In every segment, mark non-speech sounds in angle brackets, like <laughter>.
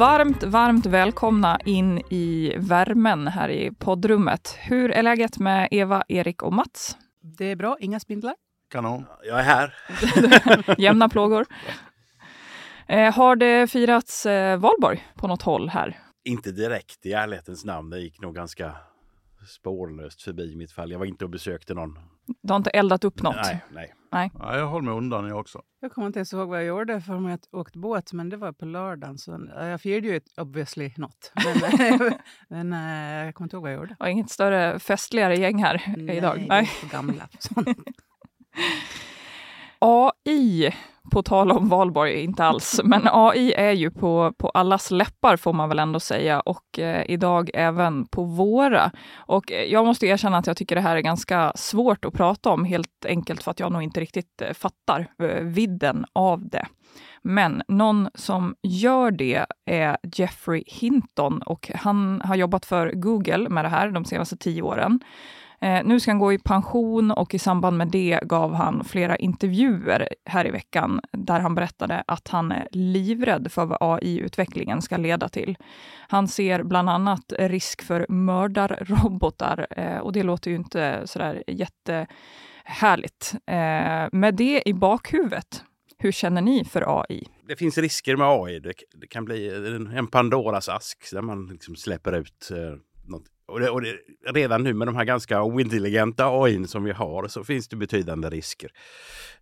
Varmt, varmt välkomna in i värmen här i poddrummet. Hur är läget med Eva, Erik och Mats? Det är bra, inga spindlar. Kanon. Jag är här. <laughs> Jämna plågor. Eh, har det firats eh, valborg på något håll här? Inte direkt i ärlighetens namn. Det gick nog ganska spårlöst förbi i mitt fall. Jag var inte och besökte någon. Du har inte eldat upp något? Nej, nej. nej. Ja, jag håller mig undan jag också. Jag kommer inte ens ihåg vad jag gjorde för att jag åkt båt, men det var på lördagen. Så jag firade ju obviously något. Men, <laughs> men eh, jag kommer inte ihåg vad jag gjorde. Och inget större festligare gäng här Nej, idag? Nej, Nej. det är för gamla. Sånt. <laughs> <laughs> AI, på tal om valborg, inte alls, <laughs> men AI är ju på, på allas läppar får man väl ändå säga och eh, idag även på våra. Och eh, jag måste erkänna att jag tycker det här är ganska svårt att prata om, helt enkelt för att jag nog inte riktigt eh, fattar eh, vidden av det. Men någon som gör det är Jeffrey Hinton och han har jobbat för Google med det här de senaste tio åren. Eh, nu ska han gå i pension och i samband med det gav han flera intervjuer här i veckan där han berättade att han är livrädd för vad AI-utvecklingen ska leda till. Han ser bland annat risk för mördarrobotar eh, och det låter ju inte sådär jättehärligt. Eh, med det i bakhuvudet, hur känner ni för AI? Det finns risker med AI. Det, det kan bli en, en Pandoras ask där man liksom släpper ut eh, något. Och, det, och det, redan nu med de här ganska ointelligenta AI som vi har så finns det betydande risker.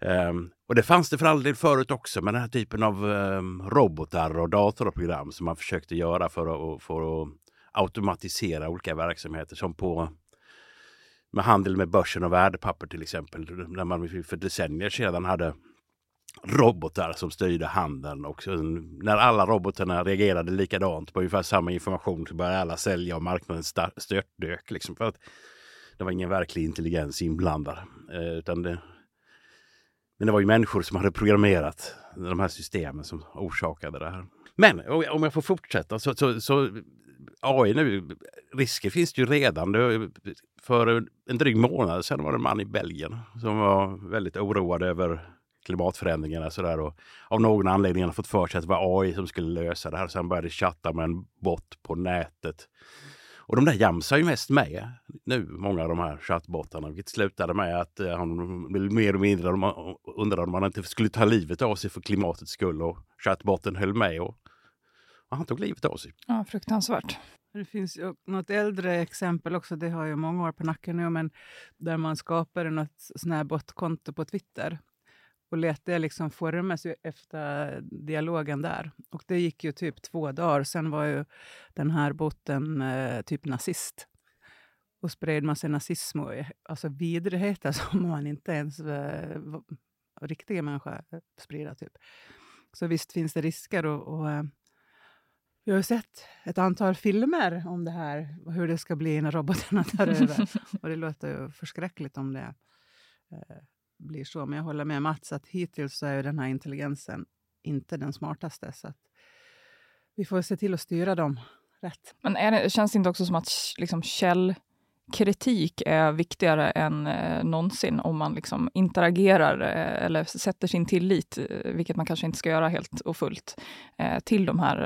Um, och det fanns det för all del förut också med den här typen av um, robotar och datorprogram som man försökte göra för att, för att automatisera olika verksamheter som på med handel med börsen och värdepapper till exempel. När man för decennier sedan hade robotar som styrde handeln och när alla robotarna reagerade likadant på ungefär samma information så började alla sälja och marknaden störtdök. Liksom, för att det var ingen verklig intelligens inblandad. Eh, utan det, men det var ju människor som hade programmerat de här systemen som orsakade det här. Men om jag får fortsätta så, så, så AI nu, risker finns det ju redan. För en dryg månad sedan var det en man i Belgien som var väldigt oroad över klimatförändringarna sådär och av någon anledning har fått för sig att det var AI som skulle lösa det här. Sen började chatta med en bot på nätet. Och de där jamsar ju mest med nu, många av de här chattbottarna, vilket slutade med att eh, han blev mer och mindre undrade om han inte skulle ta livet av sig för klimatets skull och chattbotten höll med och, och han tog livet av sig. Ja, fruktansvärt. Det finns ju något äldre exempel också, det har ju många år på nacken nu, men där man skapade något sån här botkonto på Twitter och lät det liksom formas efter dialogen där. Och det gick ju typ två dagar. Sen var ju den här botten eh, typ nazist och spred massa nazism och alltså vidrigheter som <laughs> man inte ens eh, riktiga människor sprida. Typ. Så visst finns det risker. Och, och eh, vi har sett ett antal filmer om det här, hur det ska bli när robotarna tar över. <laughs> och det låter ju förskräckligt om det eh, blir så. Men jag håller med Mats att hittills så är den här intelligensen inte den smartaste. Så att vi får se till att styra dem rätt. Men är det, känns det inte också som att liksom, källkritik är viktigare än eh, någonsin om man liksom interagerar eh, eller sätter sin tillit, eh, vilket man kanske inte ska göra helt och fullt, eh, till de här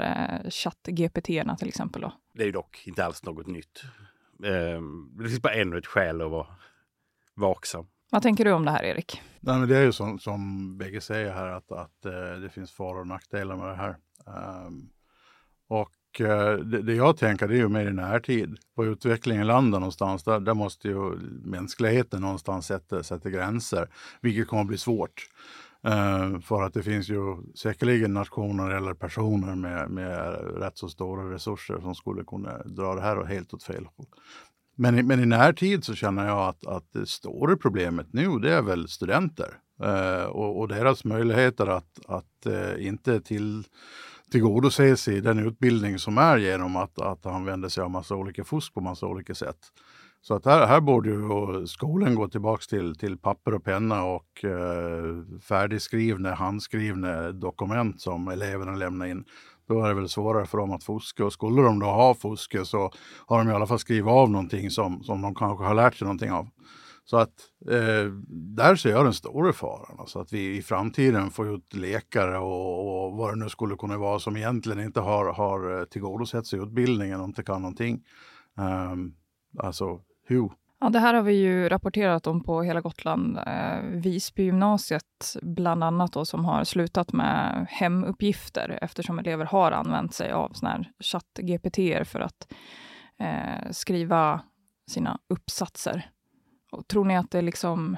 eh, chatt-GPT till exempel? Då. Det är ju dock inte alls något nytt. Eh, det finns bara ännu ett skäl att vara vaksam. Vad tänker du om det här, Erik? Nej, men det är ju som, som bägge säger här att, att eh, det finns faror och nackdelar med det här. Um, och eh, det, det, jag tänker det är ju mer i närtid. På utvecklingen landar någonstans, där, där måste ju mänskligheten någonstans sätta, sätta gränser, vilket kommer att bli svårt. Uh, för att det finns ju säkerligen nationer eller personer med, med rätt så stora resurser som skulle kunna dra det här helt åt fel håll. Men, i, men i närtid så känner jag att, att det stora problemet nu det är väl studenter eh, och, och, deras möjligheter att, att eh, inte till, tillgodoses i den utbildning som är genom att, att använda sig av massa olika fusk på massa olika sätt. Så att här, här borde ju skolan gå tillbaks till, till papper och penna och eh, färdigskrivna, handskrivna dokument som eleverna lämnar in. Då är det väl svårare för dem att fuska och skulle de då ha fuskat så har de i alla fall skrivit av någonting som, som de kanske har lärt sig någonting av. Så att eh, där ser jag den stora faran. Alltså att vi i framtiden får ut läkare och, och vad det nu skulle kunna vara som egentligen inte har, har eh, tillgodosett sig utbildningen och inte kan någonting. Um, alltså, hur? Ja, det här har vi ju rapporterat om på hela Gotland. Eh, Visbygymnasiet bland annat då, som har slutat med hemuppgifter eftersom elever har använt sig av såna här chatt-GPT för att eh, skriva sina uppsatser. Och tror ni att det liksom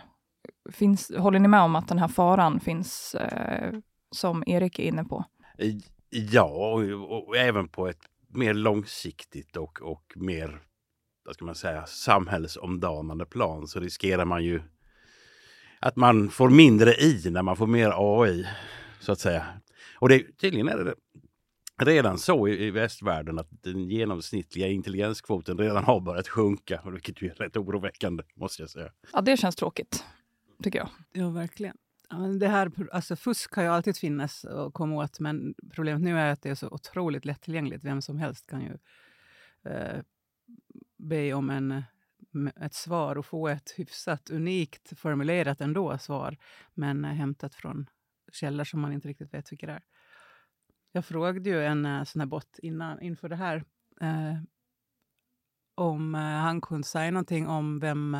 finns, håller ni med om att den här faran finns eh, som Erik är inne på? Ja, och, och, även på ett mer långsiktigt och, och mer vad ska man säga, samhällsomdanande plan så riskerar man ju att man får mindre i när man får mer AI. Så att säga. Och det, tydligen är det redan så i, i västvärlden att den genomsnittliga intelligenskvoten redan har börjat sjunka, vilket ju är rätt oroväckande måste jag säga. Ja, det känns tråkigt, tycker jag. Ja, verkligen. Det här, alltså fusk kan ju alltid finnas och komma åt, men problemet nu är att det är så otroligt lättillgängligt. Vem som helst kan ju eh, be om en, ett svar och få ett hyfsat unikt formulerat ändå svar, men eh, hämtat från källor som man inte riktigt vet vilka det är. Jag frågade ju en eh, sån här bot innan, inför det här eh, om eh, han kunde säga någonting om vem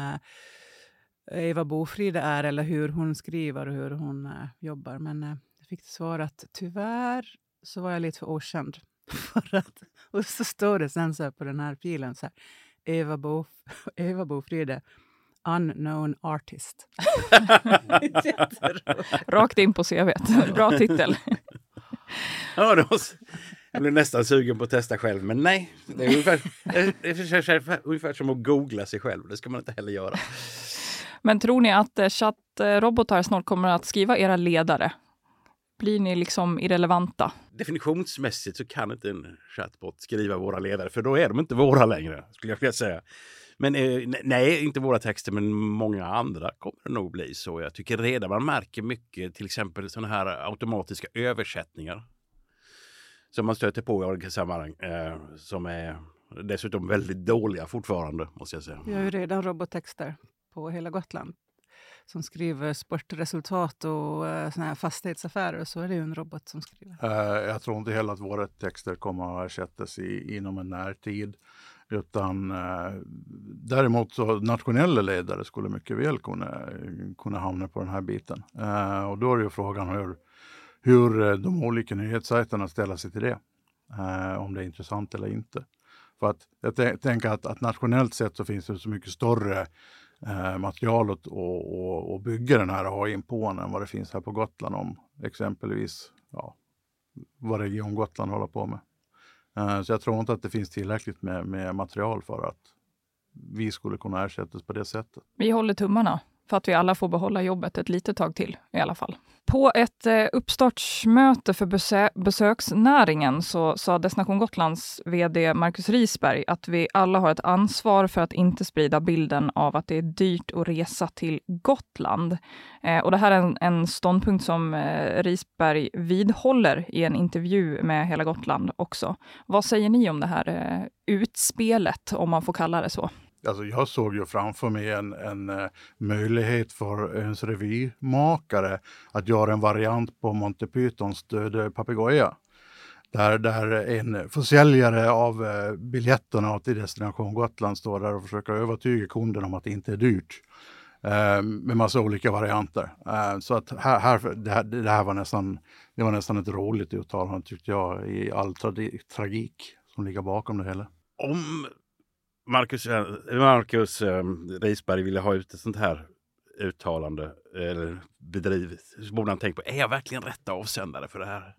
Eva Bofride är eller hur hon skriver och hur hon jobbar. Men jag fick svar att tyvärr så var jag lite för okänd. <laughs> För att, och så står det sen så på den här filen så här, Eva, Bo, <laughs> Eva Bofride, Unknown Artist. Rakt in på CV. Bra titel. <laughs> ja, då, jag blev nästan sugen på att testa själv, men nej. Det är ungefär, det är ungefär som att googla sig själv. Det ska man inte heller göra. Men tror ni att eh, chattrobotar snart kommer att skriva era ledare? Blir ni liksom irrelevanta? Definitionsmässigt så kan inte en chatbot skriva våra ledare, för då är de inte våra längre, skulle jag vilja säga. Men eh, nej, inte våra texter, men många andra kommer det nog bli så. Jag tycker redan man märker mycket, till exempel sådana här automatiska översättningar. Som man stöter på i olika sammanhang, eh, som är dessutom väldigt dåliga fortfarande, måste jag säga. Vi har ju redan robottexter på hela Gotland som skriver sportresultat och uh, såna här fastighetsaffärer så är det ju en robot som skriver. Uh, jag tror inte heller att våra texter kommer att ersättas i, inom en närtid. Utan eh, däremot så nationella ledare skulle mycket väl kunna, kunna hamna på den här biten. Eh, och då är ju frågan hur, hur eh, de olika nyhetssajterna ställer sig till det. om det är intressant eller inte. För att jag tänker att, att nationellt sett så finns det så mycket större eh, materialet och, och, och, bygga den här AI på än vad det finns här på Gotland om exempelvis ja, vad Region Gotland håller på med. Eh, så jag tror inte att det finns tillräckligt med, med material för att vi skulle kunna ersättas på det sättet. Vi håller tummarna för att vi alla får behålla jobbet ett litet tag till i alla fall. På ett eh, uppstartsmöte för besö besöksnäringen så sa Destination Gotlands VD Marcus Risberg att vi alla har ett ansvar för att inte sprida bilden av att det är dyrt att resa till Gotland. Eh, och det här är en, en ståndpunkt som eh, Risberg vidhåller i en intervju med Hela Gotland också. Vad säger ni om det här eh, utspelet, om man får kalla det så? Alltså jag såg ju framför mig en, en eh, möjlighet för ens revymakare att göra en variant på Monty Pythons Döde papegoja. Där, där en försäljare av eh, biljetterna till Destination Gotland står där och försöker övertyga kunden om att det inte är dyrt. Eh, med massa olika varianter. så att här, här, det, här, det här var nästan, det var nästan ett roligt uttalande tyckte jag i all tragik som ligger bakom det hela. Om Marcus, eh, Marcus um, Risberg ville ha ut ett sånt här uttalande eller bedrivet så borde han tänka på, är jag verkligen rätta avsändare för det här?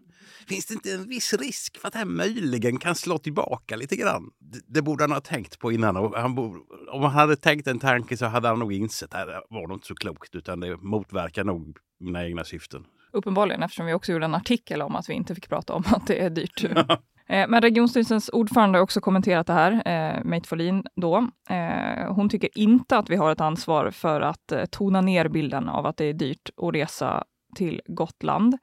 Finns det inte en viss risk för att det här möjligen kan slå tillbaka lite grann? Det, det borde han ha tänkt på innan. Han borde, om han hade tänkt en tanke så hade han nog insett att det var nog inte så klokt utan det motverkar nog mina egna syften. Uppenbarligen eftersom vi också gjorde en artikel om att vi inte fick prata om att det är dyrt. <laughs> Eh, men regionstyrelsens ordförande har också kommenterat det här, eh, Meit Folin då. Eh, hon tycker inte att vi har ett ansvar för att eh, tona ner bilden av att det är dyrt att resa till Gotland.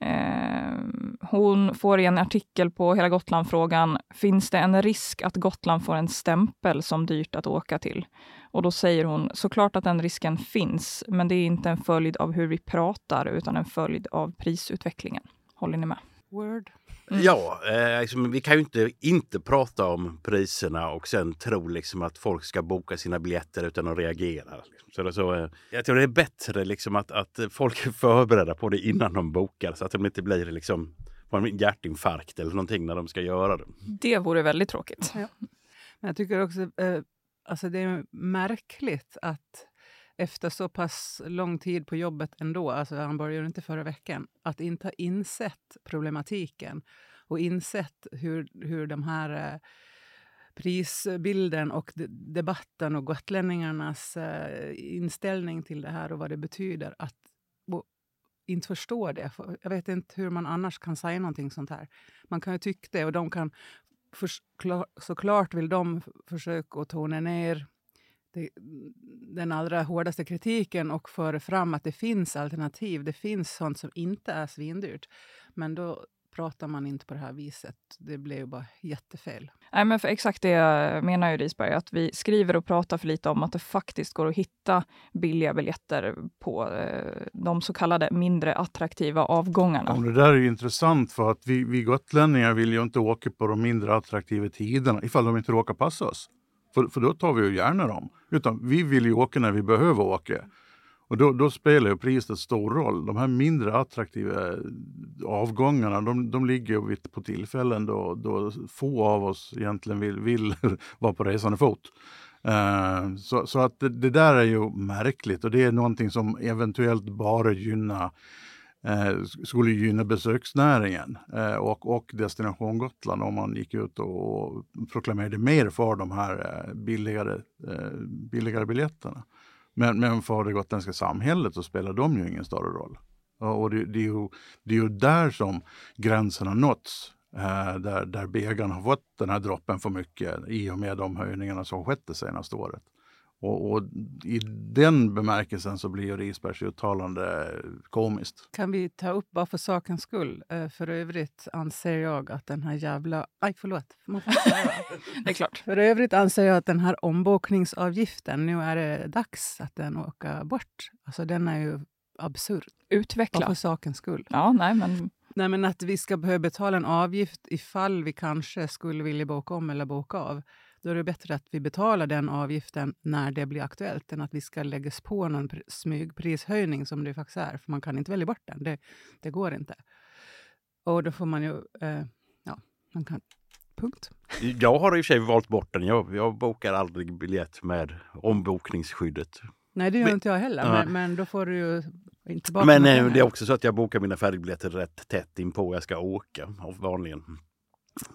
Eh, hon får i en artikel på Hela Gotland-frågan, finns det en risk att Gotland får en stämpel som dyrt att åka till? Och då säger hon, såklart att den risken finns, men det är inte en följd av hur vi pratar, utan en följd av prisutvecklingen. Håller ni med? Word. Mm. Ja, eh, liksom, vi kan ju inte inte prata om priserna och sen tro liksom, att folk ska boka sina biljetter utan att reagera. Liksom. Så, det- så, eh, jag tror det är bättre liksom, att, att folk är förberedda på det innan de bokar så att de inte blir liksom, får en hjärtinfarkt eller någonting när de ska göra det. Det vore väldigt tråkigt. Men jag tycker också eh, alltså det är märkligt att efter så pass lång tid på jobbet ändå, alltså han började inte förra veckan, att inte ha insett problematiken och insett hur, hur de här eh, prisbilden och debatten och gotlänningarnas eh, inställning till det här och vad det betyder. Att inte förstå det. Jag vet inte hur man annars kan säga någonting sånt här. Man kan ju tycka det och de kan för, klar- såklart vill de försöka att tona ner det, den allra hårdaste kritiken och föra fram att det finns alternativ. Det finns sånt som inte är svindyrt. Men då pratar man inte på det här viset. Det blev ju bara jättefel. Nej, men för exakt det menar ju Risberg, att vi skriver och pratar för lite om att det faktiskt går att hitta billiga biljetter på eh, de så kallade mindre attraktiva avgångarna. Ja, det där är ju intressant för att vi, vi gotlänningar vill ju inte åka på de mindre attraktiva tiderna ifall de inte råkar passa oss. För, för då tar vi ju gärna dem. Utan vi vill ju åka när vi behöver åka. Och då, då spelar ju priset stor roll. De här mindre attraktiva avgångarna, de, de ligger vid- på tillfällen då, då få av oss egentligen vill, vill <laughs> vara på resande fot. Uh, så, så att det, det där är ju märkligt och det är någonting som eventuellt bara gynnar Eh, skulle gynna besöksnäringen eh, och, och Destination Gotland om man gick ut och proklamerade mer för de här eh, billigare, eh, billigare biljetterna. Men, men för det gotländska samhället så spelar de ju ingen större roll. Och det, det, är ju, det är ju där som gränsen har nåtts. Eh, där, där bägaren har fått den här droppen för mycket i och med de höjningarna som skett det senaste året. Och, och i den bemärkelsen så blir ju Risbergs uttalande komiskt. Kan vi ta upp, bara för sakens skull, eh, för övrigt anser jag att den här jävla... Aj, förlåt. <laughs> Det är klart. för övrigt anser jag att den här ombokningsavgiften, nu är det dags att den åker bort. Alltså den är ju absurd, bara Utveckla. för sakens skull. Ja, nej, men Nej, men att vi ska behöva betala en avgift ifall vi kanske skulle vilja boka om eller boka av. Då är det bättre att vi betalar den avgiften när det blir aktuellt än att vi ska läggas på någon pr- smygprishöjning som det faktiskt är. För man kan inte välja bort den. Det, det går inte. Och då får man ju... Eh, ja, man kan... Punkt. <laughs> Jag har i och för sig valt bort den. Jag, jag bokar aldrig biljett med ombokningsskyddet. Nej, det gör Men- inte jag heller. Ja. Men, men då får du ju inte tillbaka Men eh, det är också så att jag bokar mina färgbiljetter rätt tätt inpå jag ska åka vanligen.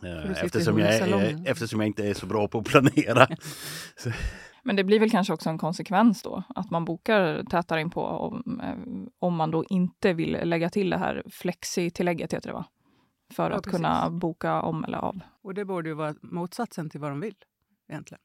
Eh, Eftersom jag, är, hundsalongen. eftersom jag inte är så bra på att planera. <laughs> Men det blir väl kanske också en konsekvens då, att man bokar tätare inpå om, eh, om man då inte vill lägga till det här flexi-tillägget, heter det va? För Ja, att kunna precis. boka om eller av. Och det borde ju vara motsatsen till vad de vill, egentligen.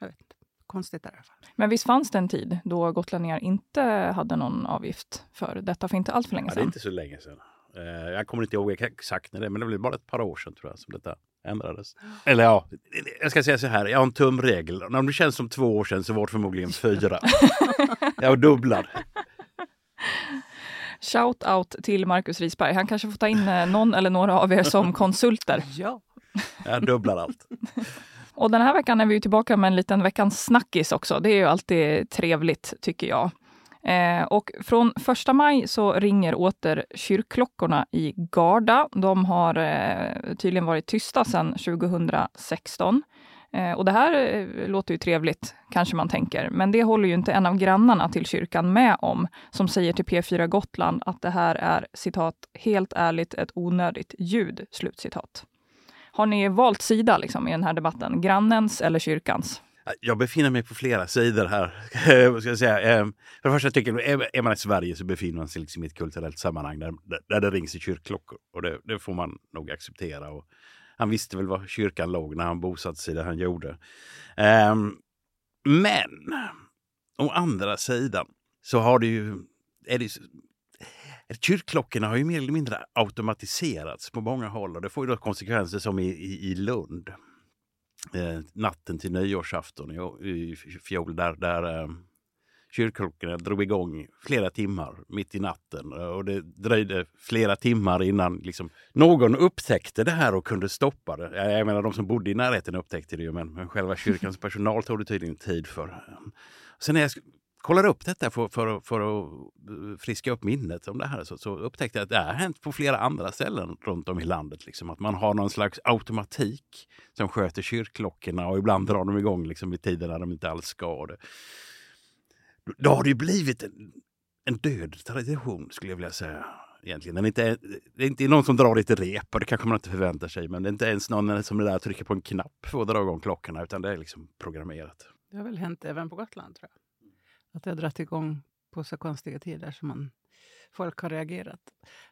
Jag vet inte. Konstigt är det i alla fall. Men visst fanns det en tid då gotlänningar inte hade någon avgift för detta för inte allt för länge Ja, det är sedan? inte så länge sedan. Eh, Jag kommer inte ihåg exakt när det men det blev bara ett par år sedan tror jag som detta ändrades. <gasps> Eller ja, jag ska säga så här, jag har en tumregel. Om det känns som två år sedan så var det förmodligen fyra. <laughs> jag dubblar. Shout out till Marcus Risberg. Han kanske får ta in eh, någon eller några av er som <laughs> konsulter. Ja. Jag dubblar allt. Och den här veckan är vi ju tillbaka med en liten veckans snackis också. Det är ju alltid trevligt tycker jag. Eh, och från första maj så ringer åter kyrkklockorna i Garda. De har eh, tydligen varit tysta sedan 2016. Eh, och det här eh, låter ju trevligt, kanske man tänker. Men det håller ju inte en av grannarna till kyrkan med om, som säger till P4 Gotland att det här är citat, helt ärligt ett onödigt ljud, slutcitat. Har ni valt sida liksom, i den här debatten? Grannens eller kyrkans? Äh, jag befinner mig på flera sidor här. <laughs> Ska jag säga? Ehm, för det första tycker jag, är man i Sverige så befinner man sig liksom i ett kulturellt sammanhang där, där det rings i kyrkklockor. Och det, det får man nog acceptera. Och han visste väl var kyrkan låg när han bosatte sig där han gjorde. Ehm, men å andra sidan så har det ju... Är det, Kyrkklockorna har ju mer eller mindre automatiserats på många håll och det får ju då konsekvenser som i, i, i Lund. Eh, natten till nyårsafton i, i fjol där, där eh, kyrkklockorna drog igång flera timmar mitt i natten och det dröjde flera timmar innan liksom, någon upptäckte det här och kunde stoppa det. Jag menar de som bodde i närheten upptäckte det ju men, men själva kyrkans <laughs> personal tog det tydligen tid för. Sen när jag kollade upp detta för, för, för att eh, friska upp minnet om det här så, så upptäckte jag att det har hänt på flera andra ställen runt om i landet. Liksom, att man har någon slags automatik som sköter kyrkklockorna och ibland drar de igång liksom, vid tider när de inte alls ska. Det. Då har det ju blivit en, en död tradition skulle jag vilja säga. Egentligen. Den är inte, det är inte någon som drar lite rep och det kanske man inte förväntar sig. Men det är inte ens någon som är där trycker på en knapp för att dra igång klockorna utan det är liksom programmerat. Det har väl hänt även på Gotland tror jag. Att det har dragit igång på så konstiga tider som man, folk har reagerat.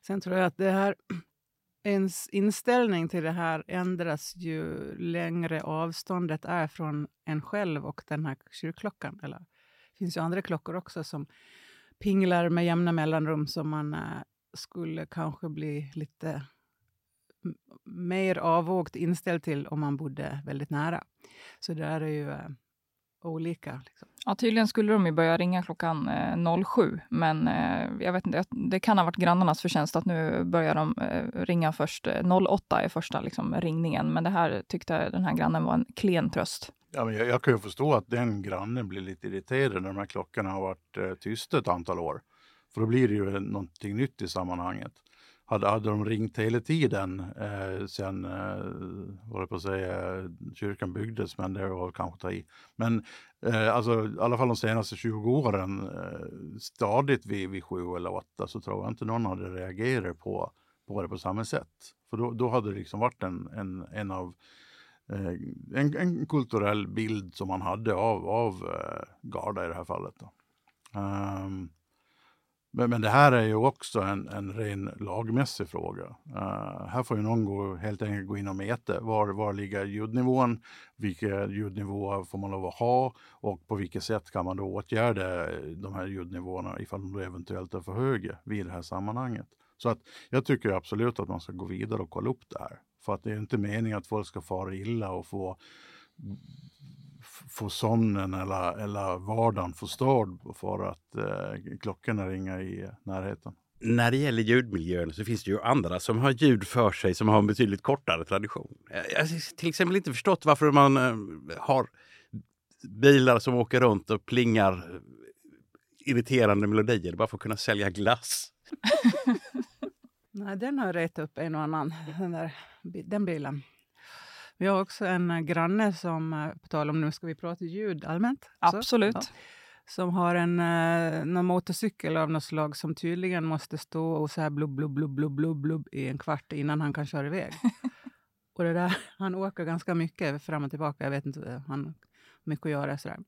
Sen tror jag att det här, <clears throat> ens inställning till det här ändras ju längre avståndet är från en själv och den här kyrkklockan. Eller, det finns ju andra klockor också som pinglar med jämna mellanrum som man äh, skulle kanske bli lite mer avvågt inställd till om man bodde väldigt nära. Så där är ju äh, olika. Liksom. Ja, tydligen skulle de ju börja ringa klockan eh, 07, men eh, jag vet inte, det kan ha varit grannarnas förtjänst att nu börjar de eh, ringa först. 08 är första liksom, ringningen, men det här tyckte den här grannen var en klen tröst. Ja, men jag, jag kan ju förstå att den grannen blir lite irriterad när de här klockorna har varit eh, tysta ett antal år. För då blir det ju någonting nytt i sammanhanget. Hade, hade de ringt hela tiden eh, sen, eh, vad på att säga, kyrkan byggdes, men det var kanske att ta i. Men eh, alltså, i alla fall de senaste 20 åren, eh, stadigt vid, vid sju eller åtta, så tror jag inte någon hade reagerat på, på det på samma sätt. För då, då hade det liksom varit en, en, en av eh, en, en, kulturell bild som man hade av, av eh, Garda i det här fallet. Um, men, men det här är ju också en, en ren lagmässig fråga. Uh, här får ju någon gå, helt enkelt gå in och mäta. Var, var ligger ljudnivån? Vilka ljudnivåer får man lov att ha? Och på vilket sätt kan man då åtgärda de här ljudnivåerna ifall de eventuellt är för höga vid det här sammanhanget? Så att jag tycker absolut att man ska gå vidare och kolla upp det här. För att det är inte meningen att folk ska fara illa och få få sömnen eller, eller vardagen förstörd för att eh, klockorna ringer i närheten. När det gäller ljudmiljön så finns det ju andra som har ljud för sig som har en betydligt kortare tradition. Jag har till exempel inte förstått varför man eh, har bilar som åker runt och plingar irriterande melodier bara för att kunna sälja glass. <laughs> Nej, den har retat upp en och annan, den, där, den bilen. Vi har också en eh, granne som, eh, på tal om nu ska vi prata ljud allmänt. Absolut. Så, ja, som har en eh, någon motorcykel av något slag som tydligen måste stå och så här blubb, blubb, blubb, blubb, blubb, blubb i en kvart innan han kan köra iväg. <laughs> och det där, han åker ganska mycket fram och tillbaka. Jag vet inte, han har mycket att göra. Så där.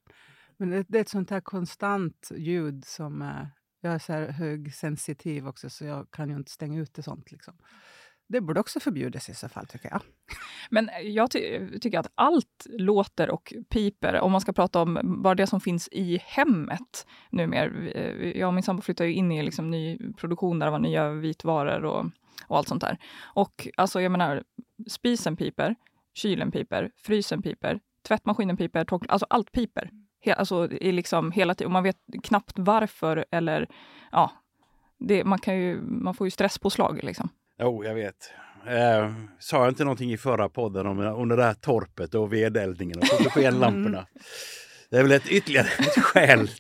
Men det, det, är ett sånt här konstant ljud som... Jag är så här högsensitiv också, så jag kan ju inte stänga ute sånt. Liksom. Det borde också förbjudas i så fall, tycker jag. Men jag ty tycker att allt låter och piper, om man ska prata om bara det som finns i hemmet numera. Eh, jag och min sambo flyttade ju in i liksom ny produktion där det var nya vitvaror och, och allt sånt där. Och alltså, jag menar, spisen piper, kylen piper, frysen piper, tvättmaskinen piper, alltså allt piper. He, alltså, i liksom hela tiden. Och man vet knappt varför eller ja, det, man, kan ju, man får ju stresspåslag liksom. Jo, oh, jag vet. Eh, sa jag inte någonting i förra podden om, om det där torpet och vedeldningen och fotogenlamporna? Mm. Det är väl ett ytterligare ett skäl.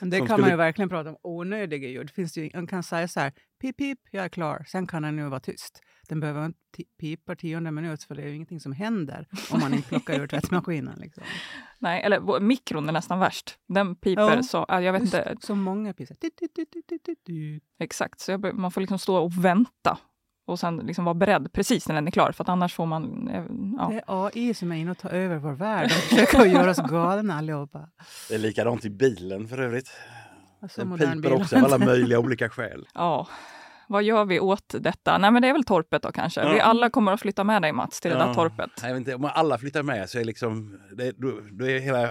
det kan skulle... man ju verkligen prata om. Onödiga ljud. Finns ju, man kan säga så här, pip pip, jag är klar. Sen kan den nu vara tyst. Den behöver inte pipa tionde minut för det är ju ingenting som händer om man inte plockar ur tvättmaskinen. Liksom. <laughs> Nej, eller mikron är nästan värst. Den piper ja, så, jag vet inte. Så många pipar. Exakt, så jag, man får liksom stå och vänta och sen liksom vara beredd precis när den är klar, för att annars får man... eh, Ja. Det är AI som är inne och tar över vår värld. De försöker göra oss galna allihopa. Det är likadant i bilen för övrigt. Alltså, Den piper bil. också av alla möjliga olika skäl. <laughs> ja. Vad gör vi åt detta? Nej, men det är väl torpet då kanske. Vi Ja. alla kommer att flytta med dig Mats till det där Ja, torpet. Jag vet inte, om alla flyttar med så är liksom, det, då, då är hela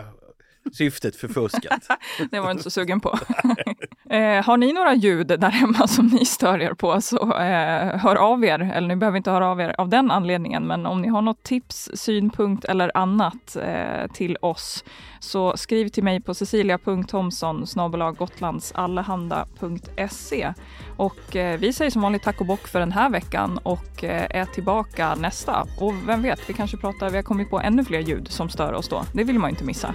syftet förfuskat. <laughs> Det var du inte så sugen på. <laughs> eh, har ni några ljud där hemma som ni stör er på så eh, hör av er. Eller ni behöver inte höra av er av den anledningen, men om ni har något tips, synpunkt eller annat eh, till oss så skriv till mig på cecilia.thomson gotlandsallehanda.se och eh, vi säger som vanligt tack och bock för den här veckan och eh, är tillbaka nästa. Och vem vet, vi kanske pratar, vi har kommit på ännu fler ljud som stör oss då. Det vill man ju inte missa.